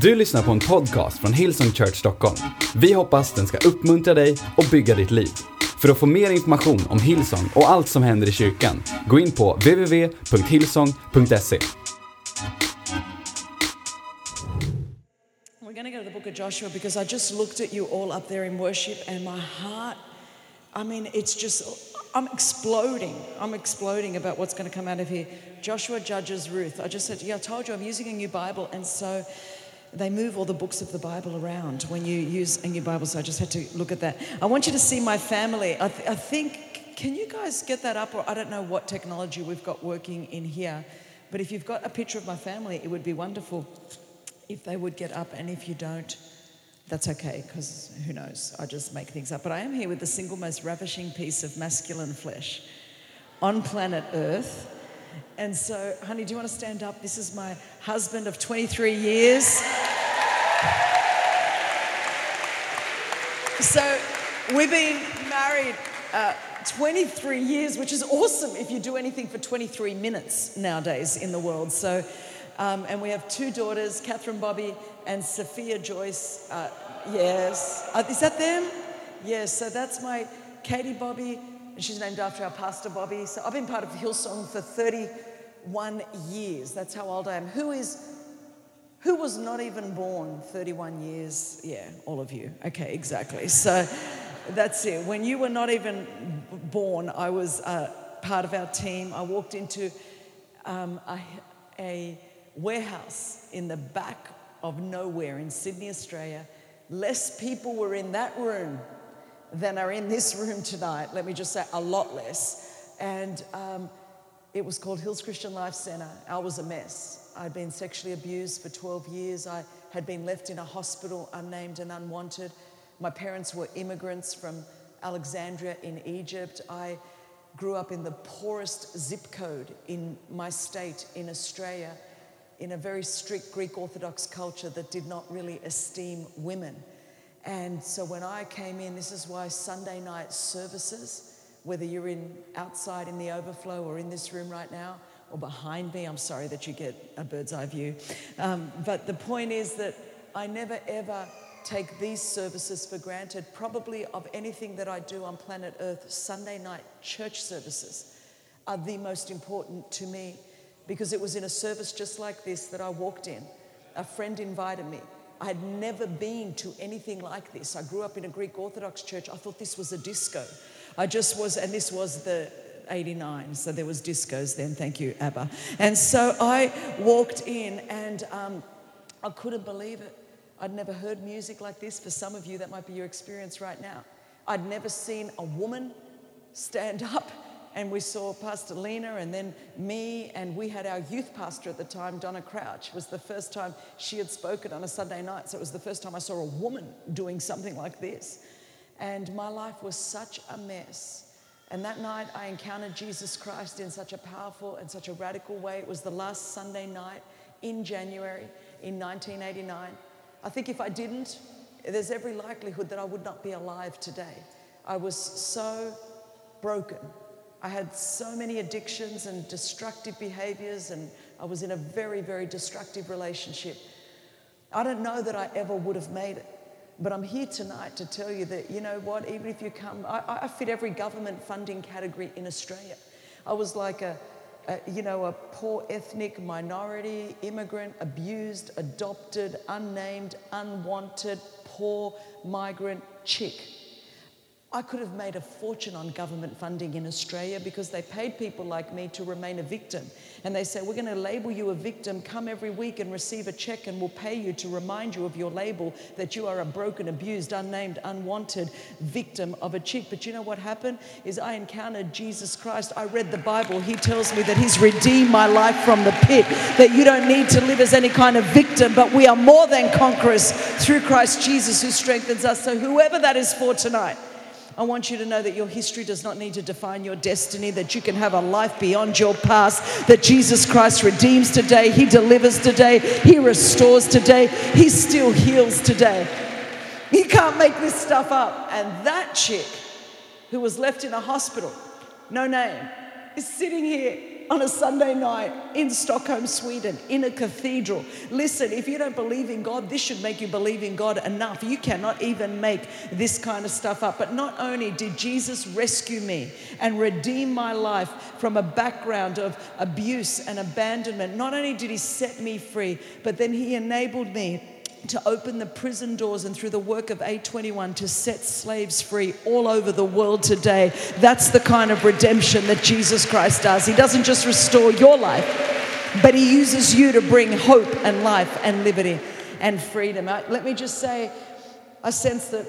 Du lyssnar på en podcast från Hillsong Church Stockholm. Vi hoppas den ska uppmuntra dig och bygga ditt liv. För att få mer information om Hillsong och allt som händer i kyrkan, gå in på www.hillsong.se. We're going to go to the book of Joshua because I just looked at you all up there in worship and my heart, I mean, it's just, I'm exploding. I'm exploding about what's going to come out of here. Joshua Judges Ruth. I just said, yeah, I told you I'm using a new Bible and so they move all the books of the Bible around when you use a new Bible, so I just had to look at that. I want you to see my family. I, th- I think, can you guys get that up? Or I don't know what technology we've got working in here, but if you've got a picture of my family, it would be wonderful if they would get up, and if you don't, that's okay, because who knows? I just make things up. But I am here with the single most ravishing piece of masculine flesh on planet Earth. And so, honey, do you want to stand up? This is my husband of 23 years. So, we've been married uh, 23 years, which is awesome if you do anything for 23 minutes nowadays in the world. So, um, and we have two daughters, Catherine Bobbie and Sophia Joyce. Uh, yes. Uh, is that them? Yes. So that's my Katie Bobbie. and She's named after our pastor Bobbie. So I've been part of Hillsong for 31 years. That's how old I am. Who is who was not even born 31 years? Yeah, all of you. Okay, exactly. So that's it. When you were not even born, I was uh, part of our team. I walked into um, a, a warehouse in the back of nowhere in Sydney, Australia. Less people were in that room than are in this room tonight. Let me just say, a lot less. And um, it was called Hills Christian Life Centre. I was a mess. I'd been sexually abused for 12 years. I had been left in a hospital, unnamed and unwanted. My parents were immigrants from Alexandria in Egypt. I grew up in the poorest zip code in my state in Australia, in a very strict Greek Orthodox culture that did not really esteem women. And so when I came in, this is why Sunday night services, whether you're in outside in the overflow or in this room right now or behind me, I'm sorry that you get a bird's eye view. Um, but the point is that I never ever take these services for granted. Probably of anything that I do on planet Earth, Sunday night church services are the most important to me because it was in a service just like this that I walked in. A friend invited me. I had never been to anything like this. I grew up in a Greek Orthodox church. I thought this was a disco. I just was, and this was the 89, so there was discos then. Thank you, ABBA. And so I walked in, and um, I couldn't believe it. I'd never heard music like this. For some of you, that might be your experience right now. I'd never seen a woman stand up and we saw Pastor Lena and then me, and we had our youth pastor at the time, Donna Crouch. Was the first time she had spoken on a Sunday night, so it was the first time I saw a woman doing something like this. And my life was such a mess. And that night I encountered Jesus Christ in such a powerful and such a radical way. It was the last Sunday night in January in 1989. I think if I didn't, there's every likelihood that I would not be alive today. I was so broken. I had so many addictions and destructive behaviors, and I was in a very, very destructive relationship. I don't know that I ever would have made it, but I'm here tonight to tell you that, you know what, even if you come, I, I fit every government funding category in Australia. I was like a, a, you know, a poor ethnic minority, immigrant, abused, adopted, unnamed, unwanted, poor migrant chick. I could have made a fortune on government funding in Australia because they paid people like me to remain a victim. And they say, We're going to label you a victim. Come every week and receive a check, and we'll pay you to remind you of your label that you are a broken, abused, unnamed, unwanted victim of a chick. But you know what happened? Is I encountered Jesus Christ. I read the Bible. He tells me that He's redeemed my life from the pit, that you don't need to live as any kind of victim, but we are more than conquerors through Christ Jesus who strengthens us. So, whoever that is for tonight, I want you to know that your history does not need to define your destiny, that you can have a life beyond your past, that Jesus Christ redeems today, He delivers today, He restores today, He still heals today. You can't make this stuff up. And that chick who was left in a hospital, no name, is sitting here on a Sunday night in Stockholm, Sweden, in a cathedral. Listen, if you don't believe in God, this should make you believe in God enough. You cannot even make this kind of stuff up. But not only did Jesus rescue me and redeem my life from a background of abuse and abandonment, not only did He set me free, but then He enabled me to open the prison doors and through the work of A21 to set slaves free all over the world today. That's the kind of redemption that Jesus Christ does. He doesn't just restore your life, but He uses you to bring hope and life and liberty and freedom. Uh, let me just say, I sense that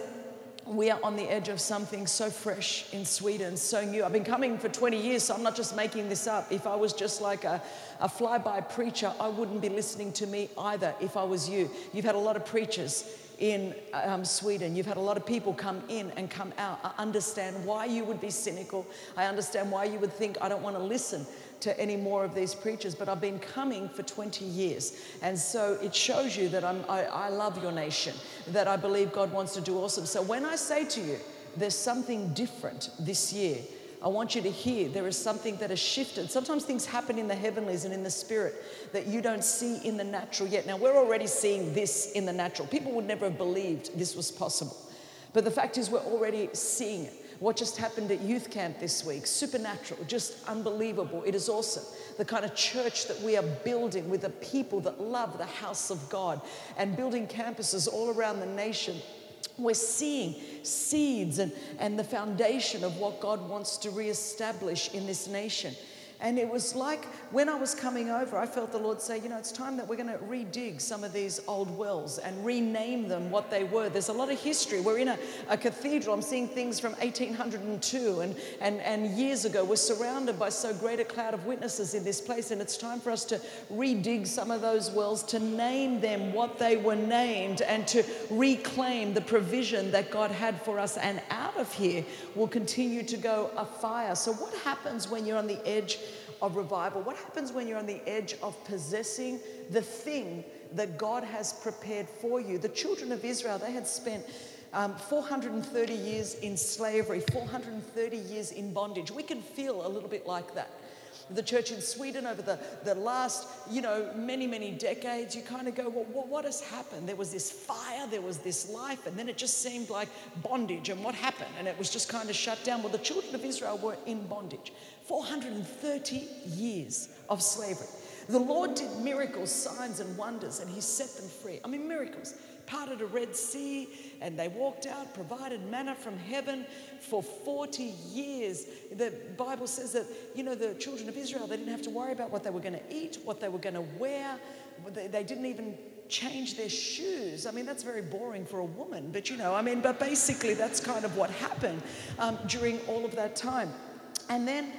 we are on the edge of something so fresh in Sweden, so new. I've been coming for 20 years, so I'm not just making this up. If I was just like a, a flyby preacher, I wouldn't be listening to me either if I was you. You've had a lot of preachers in um, Sweden. You've had a lot of people come in and come out. I understand why you would be cynical. I understand why you would think, I don't want to listen to any more of these preachers, but I've been coming for 20 years. And so it shows you that I'm, I, I love your nation, that I believe God wants to do awesome. So when I say to you, there's something different this year, I want you to hear there is something that has shifted. Sometimes things happen in the heavenlies and in the spirit that you don't see in the natural yet. Now, we're already seeing this in the natural. People would never have believed this was possible. But the fact is, we're already seeing it. What just happened at youth camp this week, supernatural, just unbelievable. It is awesome. The kind of church that we are building with the people that love the house of God and building campuses all around the nation. We're seeing seeds and, and the foundation of what God wants to reestablish in this nation. And it was like when I was coming over, I felt the Lord say, you know, it's time that we're going to redig some of these old wells and rename them what they were. There's a lot of history. We're in a, a cathedral. I'm seeing things from 1802 and, and, and years ago. We're surrounded by so great a cloud of witnesses in this place. And it's time for us to redig some of those wells, to name them what they were named, and to reclaim the provision that God had for us. And out of here will continue to go a fire. So, what happens when you're on the edge? Of revival? What happens when you're on the edge of possessing the thing that God has prepared for you? The children of Israel, they had spent um, 430 years in slavery, 430 years in bondage. We can feel a little bit like that the church in Sweden over the, the last, you know, many, many decades, you kind of go, well, what, what has happened? There was this fire, there was this life, and then it just seemed like bondage. And what happened? And it was just kind of shut down. Well, the children of Israel were in bondage 430 years of slavery. The Lord did miracles, signs, and wonders, and He set them free. I mean, miracles parted a Red Sea, and they walked out, provided manna from heaven for 40 years. The Bible says that, you know, the children of Israel, they didn't have to worry about what they were going to eat, what they were going to wear. They, they didn't even change their shoes. I mean, that's very boring for a woman, but you know, I mean, but basically, that's kind of what happened um, during all of that time. And then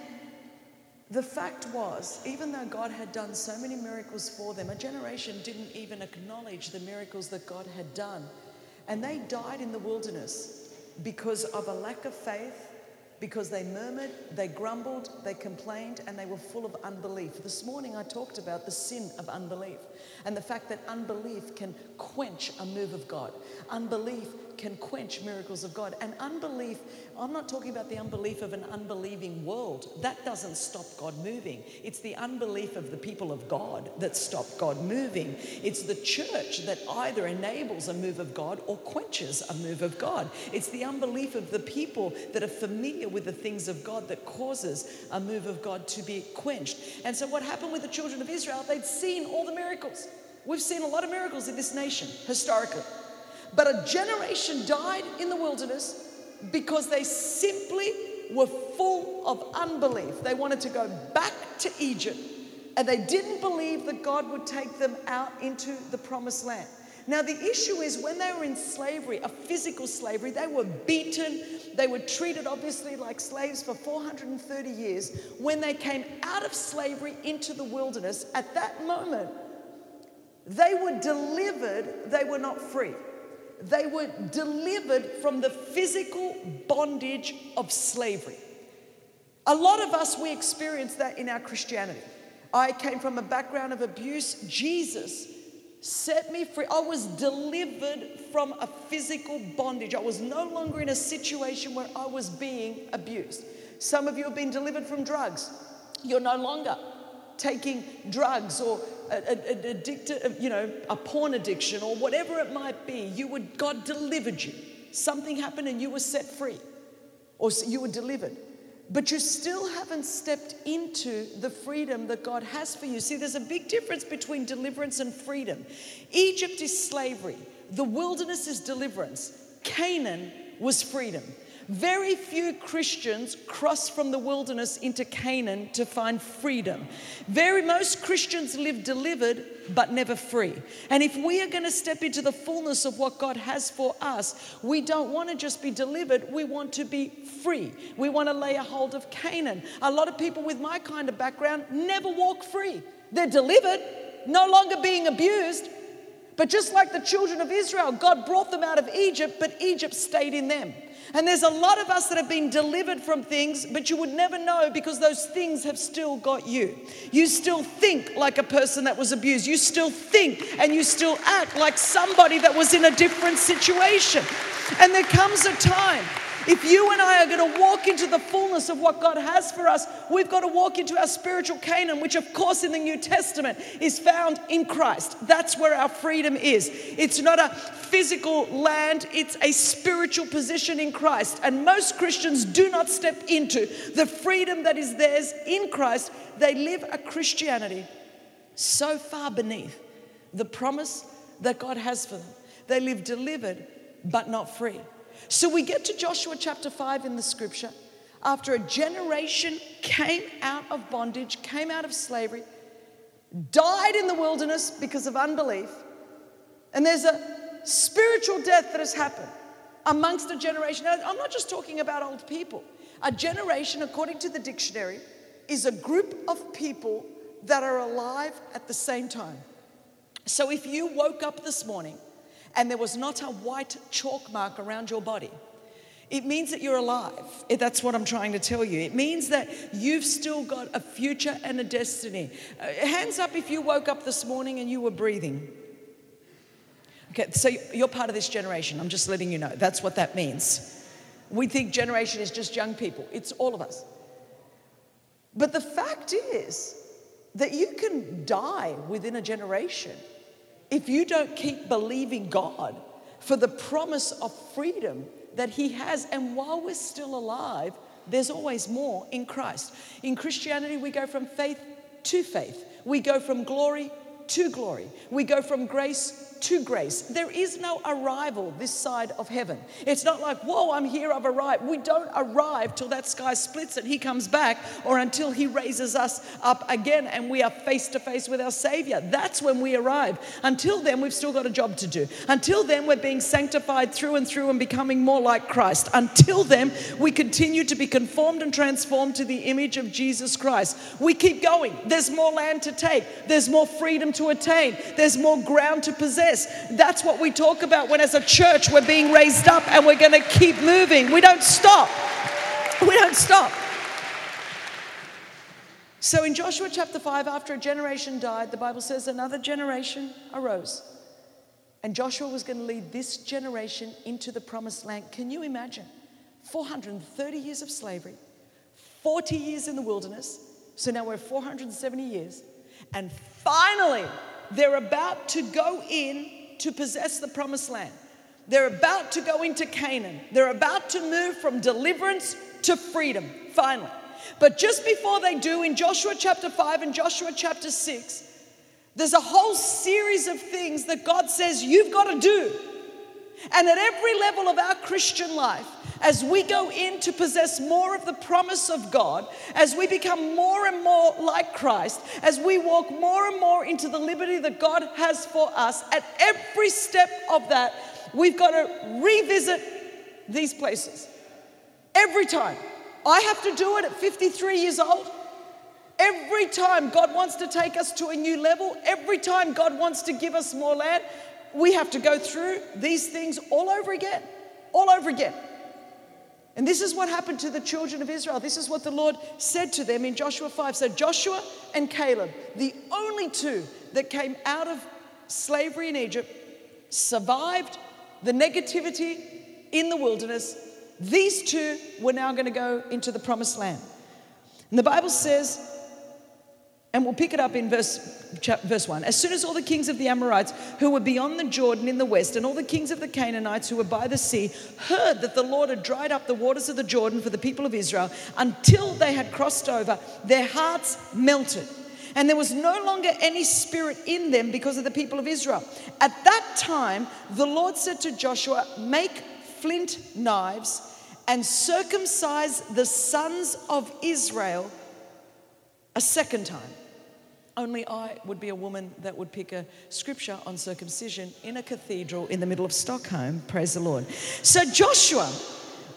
the fact was, even though God had done so many miracles for them, a generation didn't even acknowledge the miracles that God had done. And they died in the wilderness because of a lack of faith, because they murmured, they grumbled, they complained, and they were full of unbelief. This morning I talked about the sin of unbelief and the fact that unbelief can quench a move of God. Unbelief can quench miracles of God. And unbelief, I'm not talking about the unbelief of an unbelieving world. That doesn't stop God moving. It's the unbelief of the people of God that stop God moving. It's the church that either enables a move of God or quenches a move of God. It's the unbelief of the people that are familiar with the things of God that causes a move of God to be quenched. And so, what happened with the children of Israel? They'd seen all the miracles. We've seen a lot of miracles in this nation historically. But a generation died in the wilderness because they simply were full of unbelief. They wanted to go back to Egypt and they didn't believe that God would take them out into the promised land. Now, the issue is when they were in slavery, a physical slavery, they were beaten, they were treated obviously like slaves for 430 years. When they came out of slavery into the wilderness, at that moment, they were delivered, they were not free. They were delivered from the physical bondage of slavery. A lot of us, we experience that in our Christianity. I came from a background of abuse. Jesus set me free. I was delivered from a physical bondage. I was no longer in a situation where I was being abused. Some of you have been delivered from drugs. You're no longer taking drugs or addicted, uh, you know, a porn addiction or whatever it might be. You would, God delivered you. Something happened and you were set free or you were delivered. But you still haven't stepped into the freedom that God has for you. See, there's a big difference between deliverance and freedom. Egypt is slavery, the wilderness is deliverance, Canaan was freedom. Very few Christians cross from the wilderness into Canaan to find freedom. Very most Christians live delivered but never free. And if we are going to step into the fullness of what God has for us, we don't want to just be delivered, we want to be free. We want to lay a hold of Canaan. A lot of people with my kind of background never walk free. They're delivered, no longer being abused, but just like the children of Israel, God brought them out of Egypt, but Egypt stayed in them. And there's a lot of us that have been delivered from things, but you would never know because those things have still got you. You still think like a person that was abused. You still think and you still act like somebody that was in a different situation. And there comes a time if you and I are going to walk into the fullness of what God has for us, we've got to walk into our spiritual Canaan, which, of course, in the New Testament is found in Christ. That's where our freedom is. It's not a physical land, it's a spiritual position in Christ. And most Christians do not step into the freedom that is theirs in Christ. They live a Christianity so far beneath the promise that God has for them. They live delivered, but not free. So we get to Joshua chapter 5 in the scripture. After a generation came out of bondage, came out of slavery, died in the wilderness because of unbelief, and there's a spiritual death that has happened amongst a generation. Now, I'm not just talking about old people. A generation, according to the dictionary, is a group of people that are alive at the same time. So if you woke up this morning and there was not a white chalk mark around your body, it means that you're alive. That's what I'm trying to tell you. It means that you've still got a future and a destiny. Uh, hands up if you woke up this morning and you were breathing. Okay, so you're part of this generation. I'm just letting you know. That's what that means. We think generation is just young people, it's all of us. But the fact is that you can die within a generation if you don't keep believing God for the promise of freedom that He has, and while we're still alive, there's always more in Christ. In Christianity, we go from faith to faith, we go from glory to glory, we go from grace to grace. There is no arrival this side of heaven. It's not like, whoa, I'm here, I've arrived. We don't arrive till that sky splits and He comes back or until He raises us up again and we are face to face with our Savior. That's when we arrive. Until then, we've still got a job to do. Until then, we're being sanctified through and through and becoming more like Christ. Until then, we continue to be conformed and transformed to the image of Jesus Christ. We keep going. There's more land to take, there's more freedom to attain, there's more ground to possess this. That's what we talk about when, as a church, we're being raised up and we're going to keep moving. We don't stop. We don't stop. So, in Joshua chapter 5, after a generation died, the Bible says another generation arose. And Joshua was going to lead this generation into the promised land. Can you imagine? 430 years of slavery, 40 years in the wilderness. So now we're 470 years. And finally, they're about to go in to possess the promised land. They're about to go into Canaan. They're about to move from deliverance to freedom, finally. But just before they do, in Joshua chapter 5 and Joshua chapter 6, there's a whole series of things that God says you've got to do. And at every level of our Christian life, as we go in to possess more of the promise of God, as we become more and more like Christ, as we walk more and more into the liberty that God has for us, at every step of that, we've got to revisit these places. Every time. I have to do it at 53 years old. Every time God wants to take us to a new level, every time God wants to give us more land, we have to go through these things all over again. All over again. And this is what happened to the children of Israel. This is what the Lord said to them in Joshua 5. So, Joshua and Caleb, the only two that came out of slavery in Egypt, survived the negativity in the wilderness. These two were now going to go into the promised land. And the Bible says And we'll pick it up in verse, verse 1. As soon as all the kings of the Amorites who were beyond the Jordan in the west, and all the kings of the Canaanites who were by the sea, heard that the Lord had dried up the waters of the Jordan for the people of Israel until they had crossed over, their hearts melted. And there was no longer any spirit in them because of the people of Israel. At that time, the Lord said to Joshua, Make flint knives and circumcise the sons of Israel a second time. Only I would be a woman that would pick a scripture on circumcision in a cathedral in the middle of Stockholm. Praise the Lord. So Joshua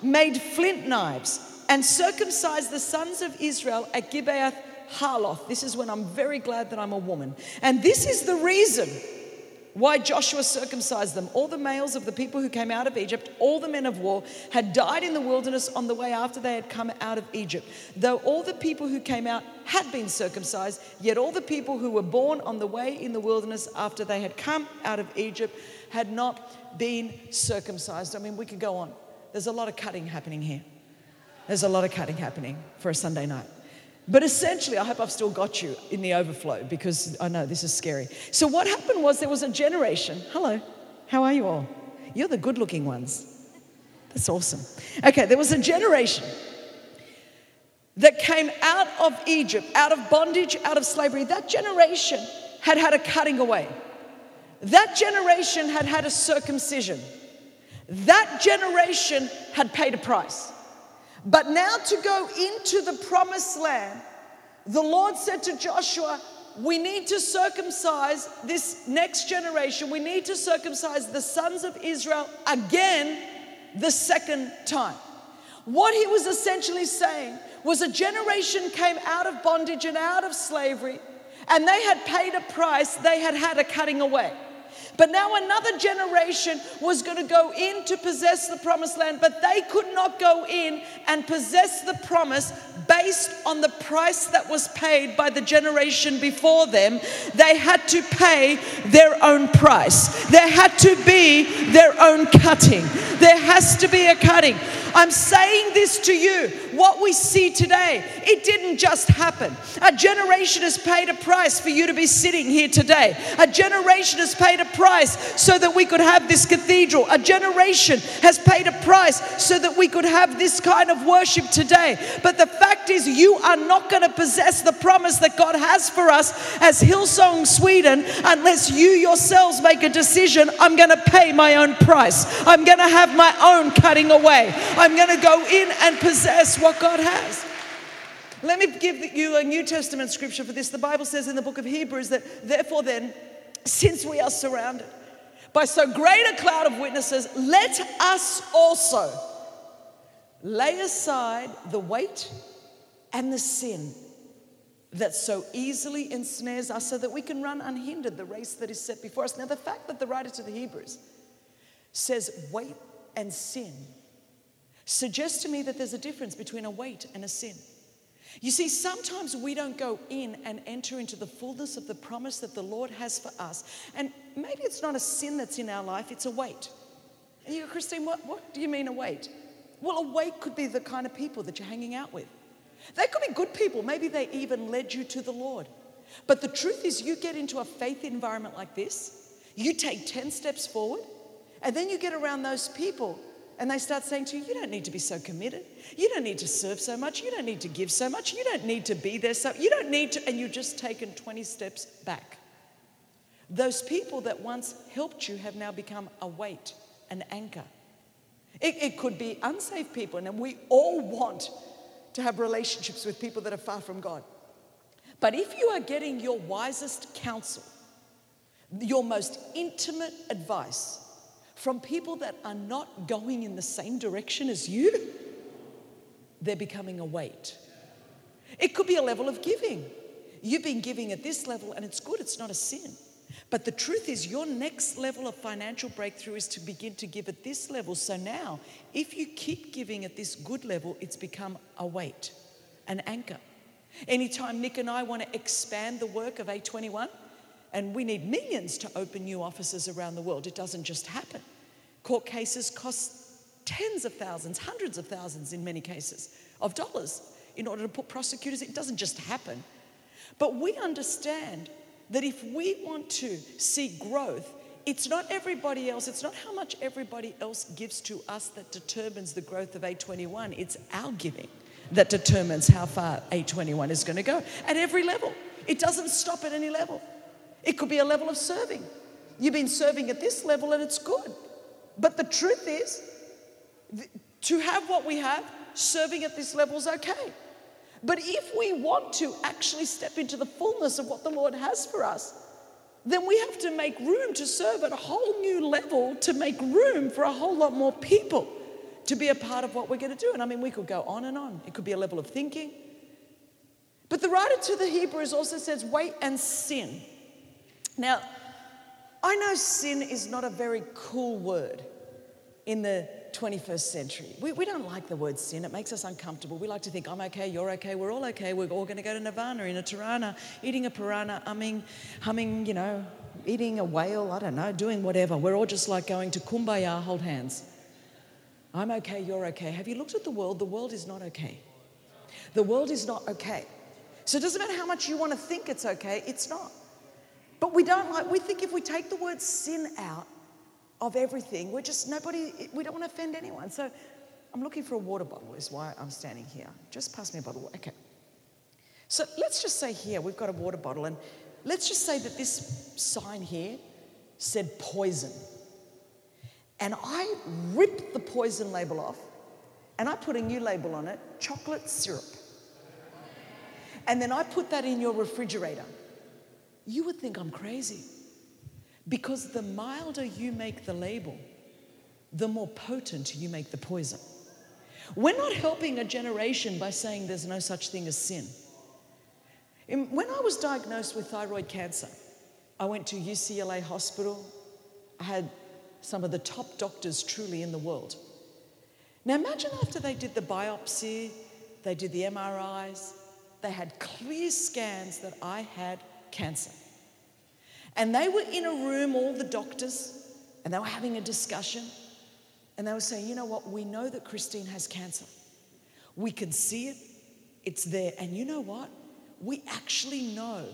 made flint knives and circumcised the sons of Israel at Gibeath Harloth. This is when I'm very glad that I'm a woman. And this is the reason why Joshua circumcised them. All the males of the people who came out of Egypt, all the men of war, had died in the wilderness on the way after they had come out of Egypt. Though all the people who came out had been circumcised, yet all the people who were born on the way in the wilderness after they had come out of Egypt had not been circumcised. I mean, we could go on. There's a lot of cutting happening here. There's a lot of cutting happening for a Sunday night. But essentially, I hope I've still got you in the overflow because I know this is scary. So, what happened was there was a generation. Hello, how are you all? You're the good looking ones. That's awesome. Okay, there was a generation that came out of Egypt, out of bondage, out of slavery. That generation had had a cutting away. That generation had had a circumcision. That generation had paid a price. But now to go into the promised land, the Lord said to Joshua, we need to circumcise this next generation. We need to circumcise the sons of Israel again the second time. What he was essentially saying was a generation came out of bondage and out of slavery, and they had paid a price, they had had a cutting away. But now another generation was going to go in to possess the promised land, but they could not go in and possess the promise based on the price that was paid by the generation before them. They had to pay their own price, there had to be their own cutting. There has to be a cutting. I'm saying this to you. What we see today, it didn't just happen. A generation has paid a price for you to be sitting here today. A generation has paid a price so that we could have this cathedral. A generation has paid a price so that we could have this kind of worship today. But the fact is, you are not going to possess the promise that God has for us as Hillsong Sweden unless you yourselves make a decision. I'm going to pay my own price. I'm going to have my own cutting away. I'm going to go in and possess what God has. Let me give you a New Testament scripture for this. The Bible says in the book of Hebrews that, therefore, then, since we are surrounded by so great a cloud of witnesses, let us also lay aside the weight and the sin that so easily ensnares us so that we can run unhindered the race that is set before us. Now, the fact that the writer to the Hebrews says weight and sin suggests to me that there's a difference between a weight and a sin. You see, sometimes we don't go in and enter into the fullness of the promise that the Lord has for us. And maybe it's not a sin that's in our life, it's a weight. And you go, Christine, what, what do you mean a weight? Well, a weight could be the kind of people that you're hanging out with. They could be good people. Maybe they even led you to the Lord. But the truth is, you get into a faith environment like this, you take 10 steps forward, and then you get around those people and they start saying to you, You don't need to be so committed. You don't need to serve so much. You don't need to give so much. You don't need to be there so. You don't need to. And you've just taken 20 steps back. Those people that once helped you have now become a weight, an anchor. It, it could be unsafe people, and we all want to have relationships with people that are far from God. But if you are getting your wisest counsel, your most intimate advice, from people that are not going in the same direction as you, they're becoming a weight. It could be a level of giving. You've been giving at this level and it's good, it's not a sin. But the truth is, your next level of financial breakthrough is to begin to give at this level. So now, if you keep giving at this good level, it's become a weight, an anchor. Anytime Nick and I want to expand the work of A21, and we need millions to open new offices around the world, it doesn't just happen. Court cases cost tens of thousands, hundreds of thousands in many cases of dollars in order to put prosecutors. It doesn't just happen. But we understand that if we want to see growth, it's not everybody else, it's not how much everybody else gives to us that determines the growth of A21. It's our giving that determines how far A21 is going to go at every level. It doesn't stop at any level. It could be a level of serving. You've been serving at this level and it's good. But the truth is, to have what we have, serving at this level is okay. But if we want to actually step into the fullness of what the Lord has for us, then we have to make room to serve at a whole new level to make room for a whole lot more people to be a part of what we're going to do. And I mean, we could go on and on. It could be a level of thinking. But the writer to the Hebrews also says, wait and sin. Now, I know sin is not a very cool word in the 21st century. We, we don't like the word sin, it makes us uncomfortable. We like to think, I'm okay, you're okay, we're all okay, we're all going to go to Nirvana in a Tirana, eating a piranha, humming, humming, you know, eating a whale, I don't know, doing whatever. We're all just like going to kumbaya, hold hands. I'm okay, you're okay. Have you looked at the world? The world is not okay. The world is not okay. So it doesn't matter how much you want to think it's okay, it's not. But we don't like, we think if we take the word sin out, of everything. We're just nobody, we don't want to offend anyone. So I'm looking for a water bottle, is why I'm standing here. Just pass me a bottle. Okay. So let's just say here we've got a water bottle, and let's just say that this sign here said poison. And I ripped the poison label off and I put a new label on it chocolate syrup. And then I put that in your refrigerator. You would think I'm crazy. Because the milder you make the label, the more potent you make the poison. We're not helping a generation by saying there's no such thing as sin. When I was diagnosed with thyroid cancer, I went to UCLA Hospital. I had some of the top doctors truly in the world. Now imagine after they did the biopsy, they did the MRIs, they had clear scans that I had cancer. And they were in a room, all the doctors, and they were having a discussion. And they were saying, you know what? We know that Christine has cancer. We can see it, it's there. And you know what? We actually know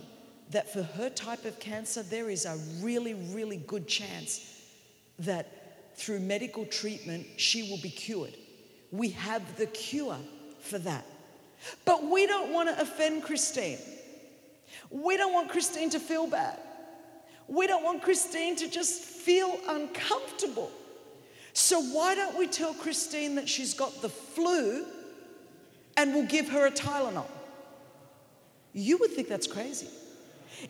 that for her type of cancer, there is a really, really good chance that through medical treatment, she will be cured. We have the cure for that. But we don't want to offend Christine. We don't want Christine to feel bad. We don't want Christine to just feel uncomfortable. So, why don't we tell Christine that she's got the flu and we'll give her a Tylenol? You would think that's crazy.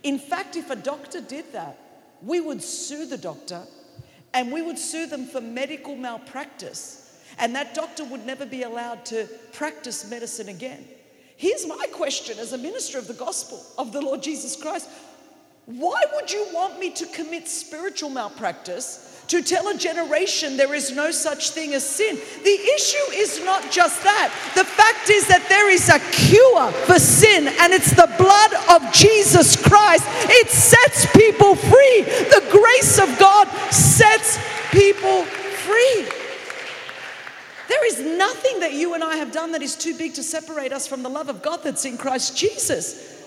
In fact, if a doctor did that, we would sue the doctor and we would sue them for medical malpractice. And that doctor would never be allowed to practice medicine again. Here's my question as a minister of the gospel of the Lord Jesus Christ why would you want me to commit spiritual malpractice? To tell a generation there is no such thing as sin. The issue is not just that. The fact is that there is a cure for sin, and it's the blood of Jesus Christ. It sets people free. The grace of God sets people free. There is nothing that you and I have done that is too big to separate us from the love of God that's in Christ Jesus.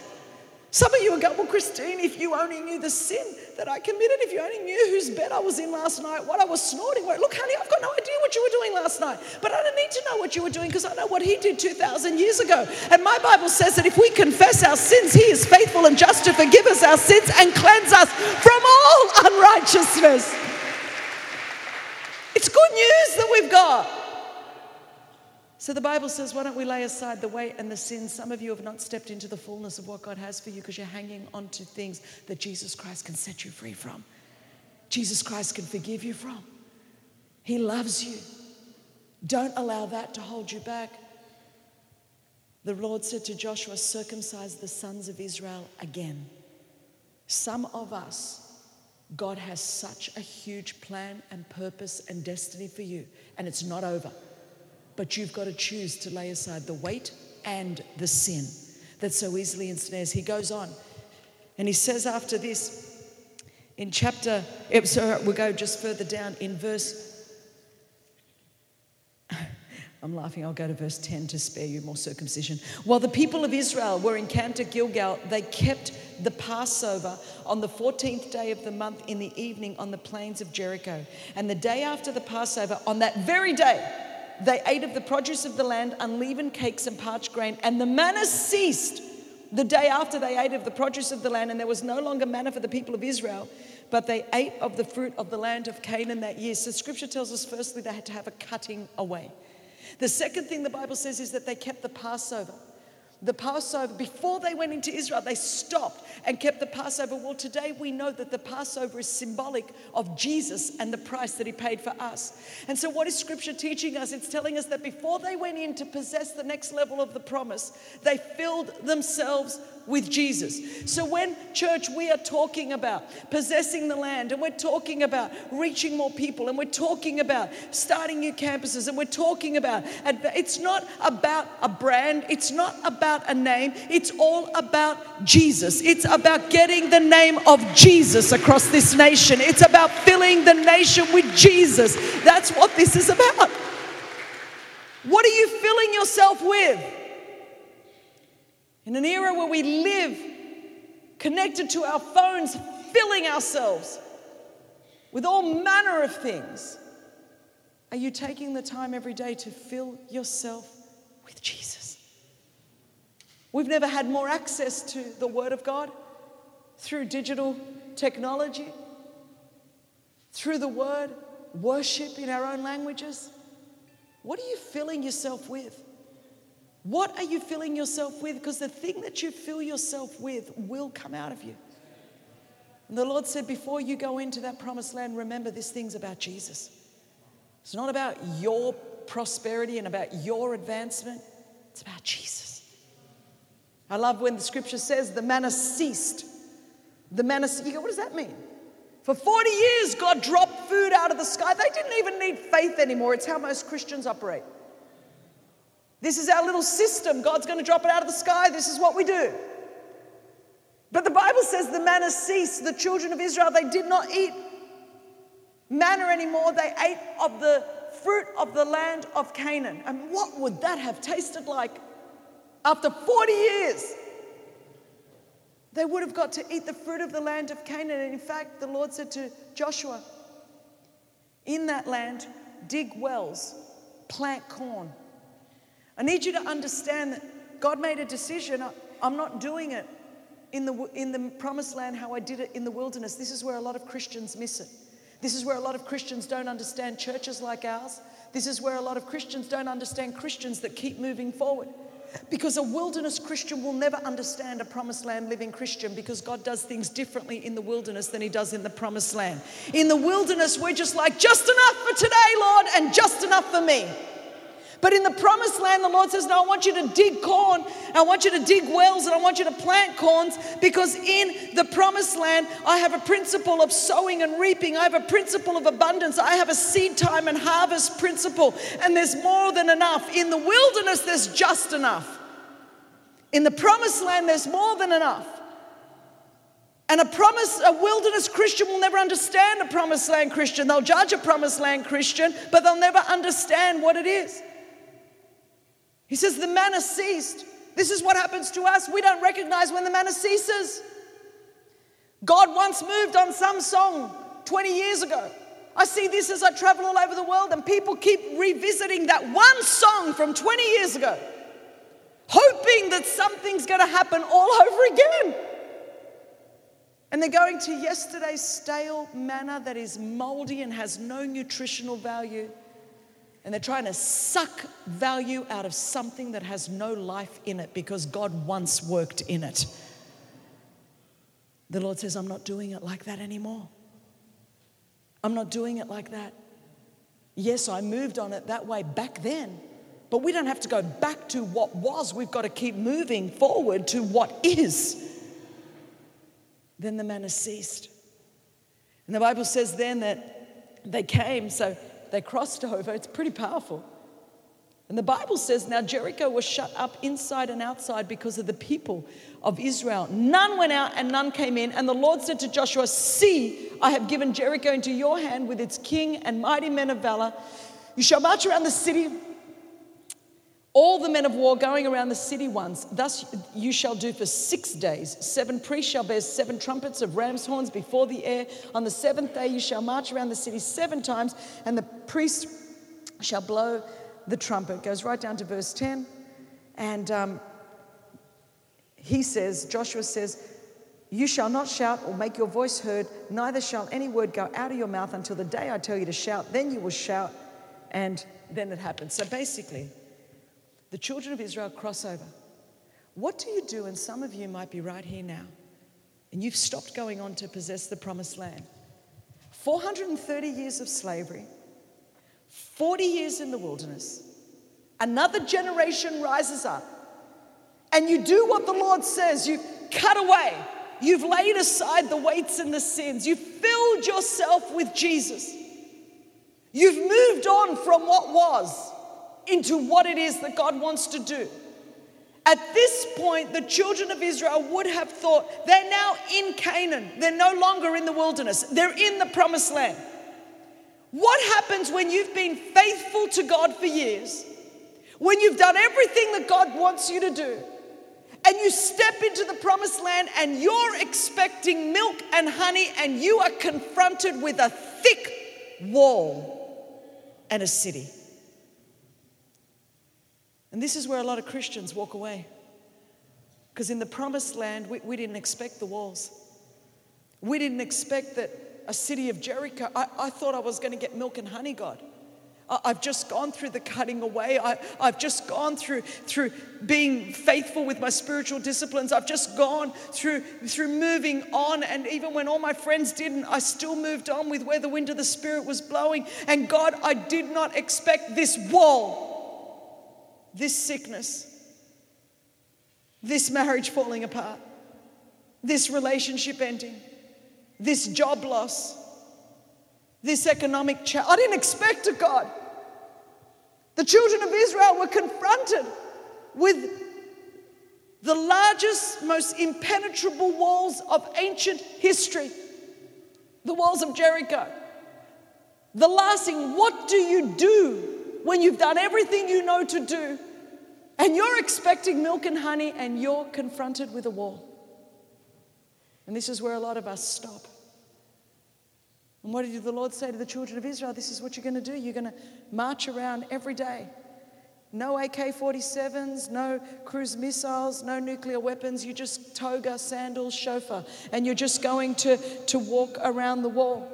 Some of you are going, Well, Christine, if you only knew the sin that I committed, if you only knew whose bed I was in last night, what I was snorting. Look, honey, I've got no idea what you were doing last night, but I don't need to know what you were doing because I know what He did 2,000 years ago. And my Bible says that if we confess our sins, He is faithful and just to forgive us our sins and cleanse us from all unrighteousness. It's good news that we've got. So the Bible says, why don't we lay aside the weight and the sin? Some of you have not stepped into the fullness of what God has for you because you're hanging on to things that Jesus Christ can set you free from. Jesus Christ can forgive you from. He loves you. Don't allow that to hold you back. The Lord said to Joshua, circumcise the sons of Israel again. Some of us, God has such a huge plan and purpose and destiny for you, and it's not over. But you've got to choose to lay aside the weight and the sin that so easily ensnares. He goes on and he says after this in chapter, eh, so we'll go just further down in verse. I'm laughing. I'll go to verse 10 to spare you more circumcision. While the people of Israel were encamped at Gilgal, they kept the Passover on the 14th day of the month in the evening on the plains of Jericho. And the day after the Passover, on that very day, they ate of the produce of the land, unleavened cakes and parched grain, and the manna ceased the day after they ate of the produce of the land, and there was no longer manna for the people of Israel, but they ate of the fruit of the land of Canaan that year. So scripture tells us, firstly, they had to have a cutting away. The second thing the Bible says is that they kept the Passover. The Passover, before they went into Israel, they stopped and kept the Passover. Well, today we know that the Passover is symbolic of Jesus and the price that he paid for us. And so, what is Scripture teaching us? It's telling us that before they went in to possess the next level of the promise, they filled themselves with Jesus. So, when church, we are talking about possessing the land and we're talking about reaching more people and we're talking about starting new campuses and we're talking about it's not about a brand, it's not about a name, it's all about Jesus. It's about getting the name of Jesus across this nation, it's about filling the nation with Jesus. That's what this is about. What are you filling yourself with? In an era where we live connected to our phones, filling ourselves with all manner of things, are you taking the time every day to fill yourself with Jesus? We've never had more access to the Word of God through digital technology, through the Word, worship in our own languages. What are you filling yourself with? What are you filling yourself with? Because the thing that you fill yourself with will come out of you. And the Lord said, before you go into that promised land, remember this thing's about Jesus. It's not about your prosperity and about your advancement, it's about Jesus. I love when the scripture says the manna ceased. The manna, you go, what does that mean? For 40 years, God dropped food out of the sky. They didn't even need faith anymore. It's how most Christians operate. This is our little system. God's going to drop it out of the sky. This is what we do. But the Bible says the manna ceased. The children of Israel, they did not eat manna anymore. They ate of the fruit of the land of Canaan. And what would that have tasted like after 40 years? They would have got to eat the fruit of the land of Canaan. And in fact, the Lord said to Joshua, In that land, dig wells, plant corn I need you to understand that God made a decision. I'm not doing it in the, in the promised land how I did it in the wilderness. This is where a lot of Christians miss it. This is where a lot of Christians don't understand churches like ours. This is where a lot of Christians don't understand Christians that keep moving forward. Because a wilderness Christian will never understand a promised land living Christian because God does things differently in the wilderness than He does in the promised land. In the wilderness, we're just like, just enough for today, Lord, and just enough for me. But in the promised land, the Lord says, No, I want you to dig corn, I want you to dig wells, and I want you to plant corns because in the promised land, I have a principle of sowing and reaping. I have a principle of abundance. I have a seed time and harvest principle, and there's more than enough. In the wilderness, there's just enough. In the promised land, there's more than enough. And a promise, a wilderness Christian will never understand a promised land Christian. They'll judge a promised land Christian, but they'll never understand what it is. He says, The manna ceased. This is what happens to us. We don't recognize when the manna ceases. God once moved on some song 20 years ago. I see this as I travel all over the world, and people keep revisiting that one song from 20 years ago, hoping that something's going to happen all over again. And they're going to yesterday's stale manna that is moldy and has no nutritional value and they're trying to suck value out of something that has no life in it because God once worked in it. The Lord says, I'm not doing it like that anymore. I'm not doing it like that. Yes, I moved on it that way back then, but we don't have to go back to what was. We've got to keep moving forward to what is. Then the manna ceased. And the Bible says then that they came, so they crossed over. It's pretty powerful. And the Bible says now Jericho was shut up inside and outside because of the people of Israel. None went out and none came in. And the Lord said to Joshua, See, I have given Jericho into your hand with its king and mighty men of valor. You shall march around the city all the men of war going around the city once. Thus you shall do for six days. Seven priests shall bear seven trumpets of ram's horns before the air. On the seventh day you shall march around the city seven times, and the priest shall blow the trumpet. Goes right down to verse 10. And um, he says, Joshua says, You shall not shout or make your voice heard, neither shall any word go out of your mouth until the day I tell you to shout. Then you will shout, and then it happens. So basically, the children of Israel cross over. What do you do? And some of you might be right here now, and you've stopped going on to possess the promised land. 430 years of slavery, 40 years in the wilderness. Another generation rises up, and you do what the Lord says. You cut away. You've laid aside the weights and the sins. You've filled yourself with Jesus. You've moved on from what was into what it is that God wants to do. At this point, the children of Israel would have thought they're now in Canaan. They're no longer in the wilderness, they're in the promised land. What happens when you've been faithful to God for years, when you've done everything that God wants you to do, and you step into the promised land and you're expecting milk and honey, and you are confronted with a thick wall and a city? And this is where a lot of Christians walk away. Because in the promised land, we, we, didn't expect the walls. We didn't expect that a city of Jericho, I, I thought I was going to get milk and honey, God. I, I've just gone through the cutting away. I, I've just gone through, through being faithful with my spiritual disciplines. I've just gone through, through moving on. And even when all my friends didn't, I still moved on with where the wind of the Spirit was blowing. And God, I did not expect this wall this sickness, this marriage falling apart, this relationship ending, this job loss, this economic challenge. I didn't expect it, God. The children of Israel were confronted with the largest, most impenetrable walls of ancient history the walls of Jericho. The last thing, what do you do when you've done everything you know to do and you're expecting milk and honey and you're confronted with a wall. And this is where a lot of us stop. And what did the Lord say to the children of Israel? This is what you're going to do. You're going to march around every day. No AK 47s, no cruise missiles, no nuclear weapons. You just toga, sandals, shofar. And you're just going to, to walk around the wall.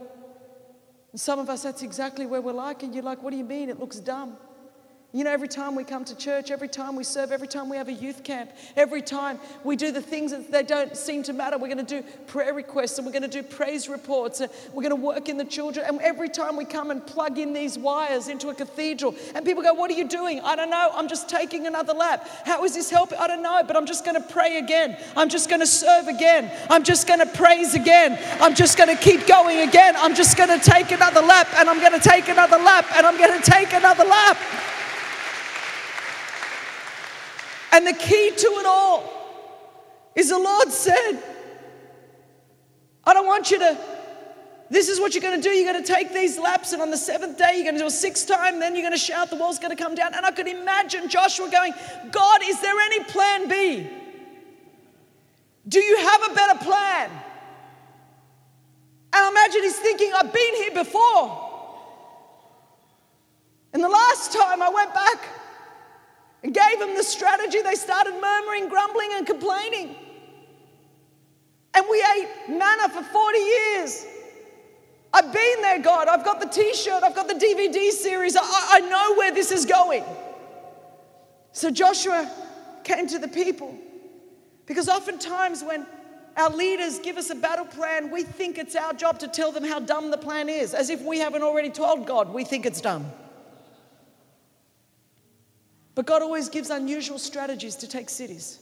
And some of us, that's exactly where we're like. And you're like, what do you mean? It looks dumb. You know, every time we come to church, every time we serve, every time we have a youth camp, every time we do the things that they don't seem to matter, we're going to do prayer requests and we're going to do praise reports and we're going to work in the children. And every time we come and plug in these wires into a cathedral, and people go, What are you doing? I don't know. I'm just taking another lap. How is this helping? I don't know, but I'm just going to pray again. I'm just going to serve again. I'm just going to praise again. I'm just going to keep going again. I'm just going to take another lap and I'm going to take another lap and I'm going to take another lap. And the key to it all is the Lord said, I don't want you to, this is what you're going to do. You're going to take these laps, and on the seventh day, you're going to do a sixth time, then you're going to shout, the wall's going to come down. And I could imagine Joshua going, God, is there any plan B? Do you have a better plan? And I imagine he's thinking, I've been here before. And the last time I went back, and gave them the strategy, they started murmuring, grumbling, and complaining. And we ate manna for 40 years. I've been there, God. I've got the t shirt, I've got the DVD series. I, I know where this is going. So Joshua came to the people because oftentimes when our leaders give us a battle plan, we think it's our job to tell them how dumb the plan is, as if we haven't already told God we think it's dumb. But God always gives unusual strategies to take cities.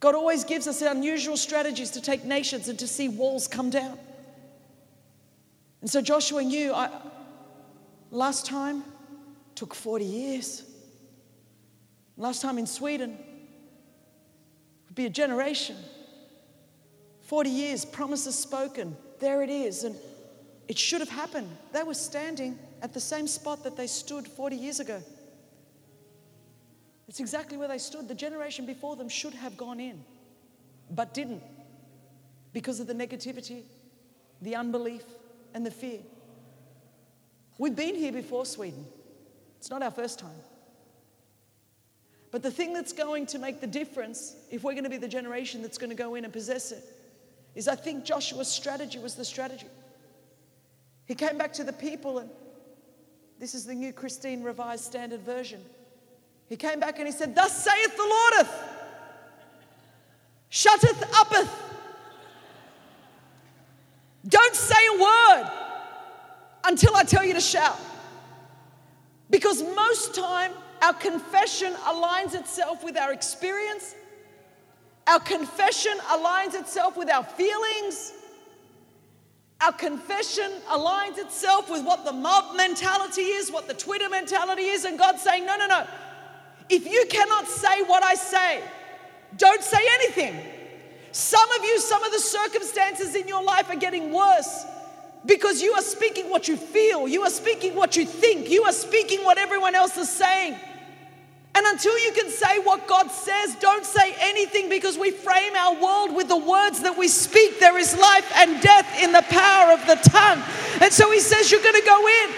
God always gives us unusual strategies to take nations and to see walls come down. And so Joshua knew I, last time took 40 years. Last time in Sweden would be a generation. 40 years, promises spoken. There it is. And it should have happened. They were standing at the same spot that they stood 40 years ago. It's exactly where they stood. The generation before them should have gone in, but didn't because of the negativity, the unbelief, and the fear. We've been here before, Sweden. It's not our first time. But the thing that's going to make the difference, if we're going to be the generation that's going to go in and possess it, is I think Joshua's strategy was the strategy. He came back to the people, and this is the new Christine Revised Standard Version. He came back and he said, Thus saith the Lordeth, shutteth uppeth. Don't say a word until I tell you to shout. Because most time our confession aligns itself with our experience. Our confession aligns itself with our feelings. Our confession aligns itself with what the mob mentality is, what the Twitter mentality is, and God's saying, No, no, no. If you cannot say what I say, don't say anything. Some of you, some of the circumstances in your life are getting worse because you are speaking what you feel, you are speaking what you think, you are speaking what everyone else is saying. And until you can say what God says, don't say anything because we frame our world with the words that we speak. There is life and death in the power of the tongue. And so he says, You're going to go in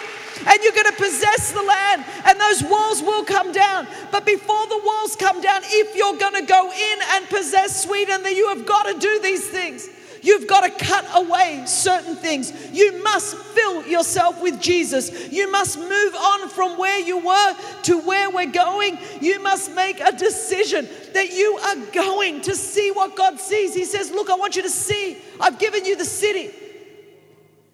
and you're going to possess the land, and those walls will come down. But before the walls come down, if you're going to go in and possess Sweden, then you have got to do these things. You've got to cut away certain things. You must fill yourself with Jesus. You must move on from where you were to where we're going. You must make a decision that you are going to see what God sees. He says, Look, I want you to see. I've given you the city.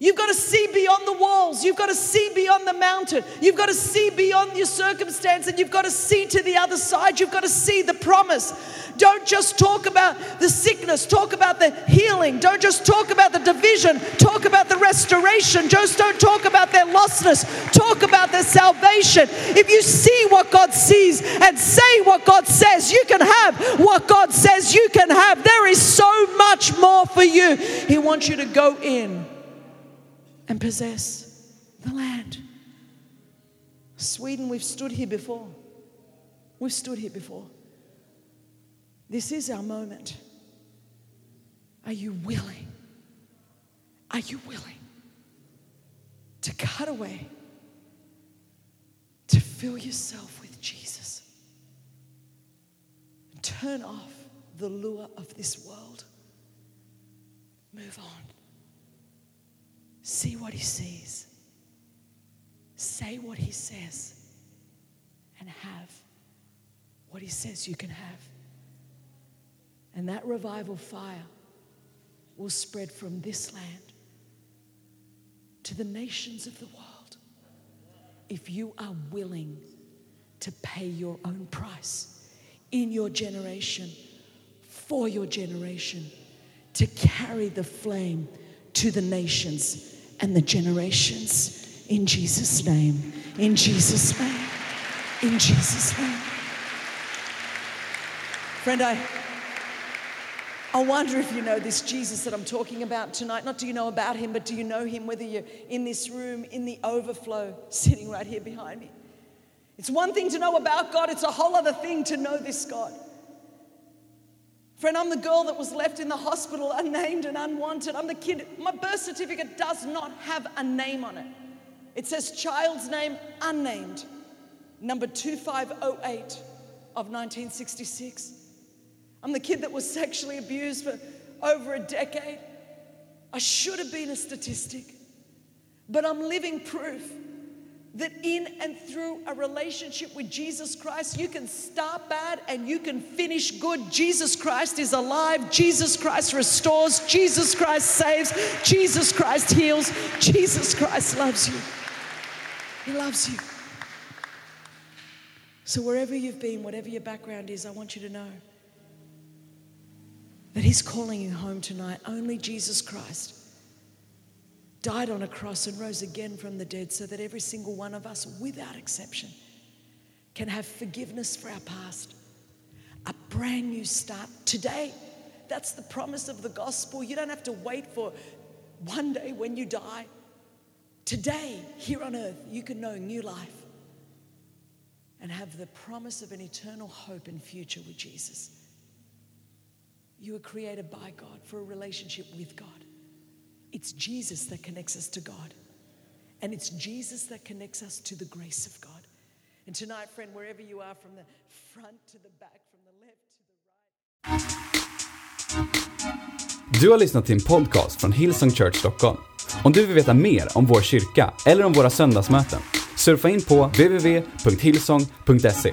You've got to see beyond the walls. You've got to see beyond the mountain. You've got to see beyond your circumstance and you've got to see to the other side. You've got to see the promise. Don't just talk about the sickness, talk about the healing. Don't just talk about the division, talk about the restoration. Just don't talk about their lostness, talk about their salvation. If you see what God sees and say what God says, you can have what God says you can have. There is so much more for you. He wants you to go in and possess the land. Sweden, we've stood here before. We've stood here before. This is our moment. Are you willing? Are you willing to cut away, to fill yourself with Jesus? Turn off the lure of this world. Move on. See what he sees. Say what he says. And have what he says you can have. And that revival fire will spread from this land to the nations of the world if you are willing to pay your own price in your generation, for your generation, to carry the flame to the nations and the generations. In Jesus' name. In Jesus' name. In Jesus' name. Friend, I, I wonder if you know this Jesus that I'm talking about tonight. Not do you know about him, but do you know him, whether you're in this room, in the overflow, sitting right here behind me. It's one thing to know about God, it's a whole other thing to know this God. Friend, I'm the girl that was left in the hospital unnamed and unwanted. I'm the kid. My birth certificate does not have a name on it. It says child's name unnamed, number 2508 of 1966. I'm the kid that was sexually abused for over a decade. I should have been a statistic, but I'm living proof that in and through a relationship with Jesus Christ, you can start bad and you can finish good. Jesus Christ is alive. Jesus Christ restores. Jesus Christ saves. Jesus Christ heals. Jesus Christ loves you. He loves you. So, wherever you've been, whatever your background is, I want you to know that He's calling you home tonight. Only Jesus Christ died on a cross and rose again from the dead so that every single one of us, without exception, can have forgiveness for our past, a brand new start today. That's the promise of the gospel. You don't have to wait for one day when you die. Today, here on earth, you can know new life. and have the promise of an eternal hope and future with Jesus. You were created by God for a relationship with God. It's Jesus that connects us to God, and it's Jesus that connects us to the grace of God. And tonight, friend, wherever you are, from the front to the back, from the left to the right. Du har lyssnat till en podcast från Hillsong Church Stockholm. Om du vill veta mer om vår kyrka eller om våra söndagsmöten, surfa in på www.hillsong.se.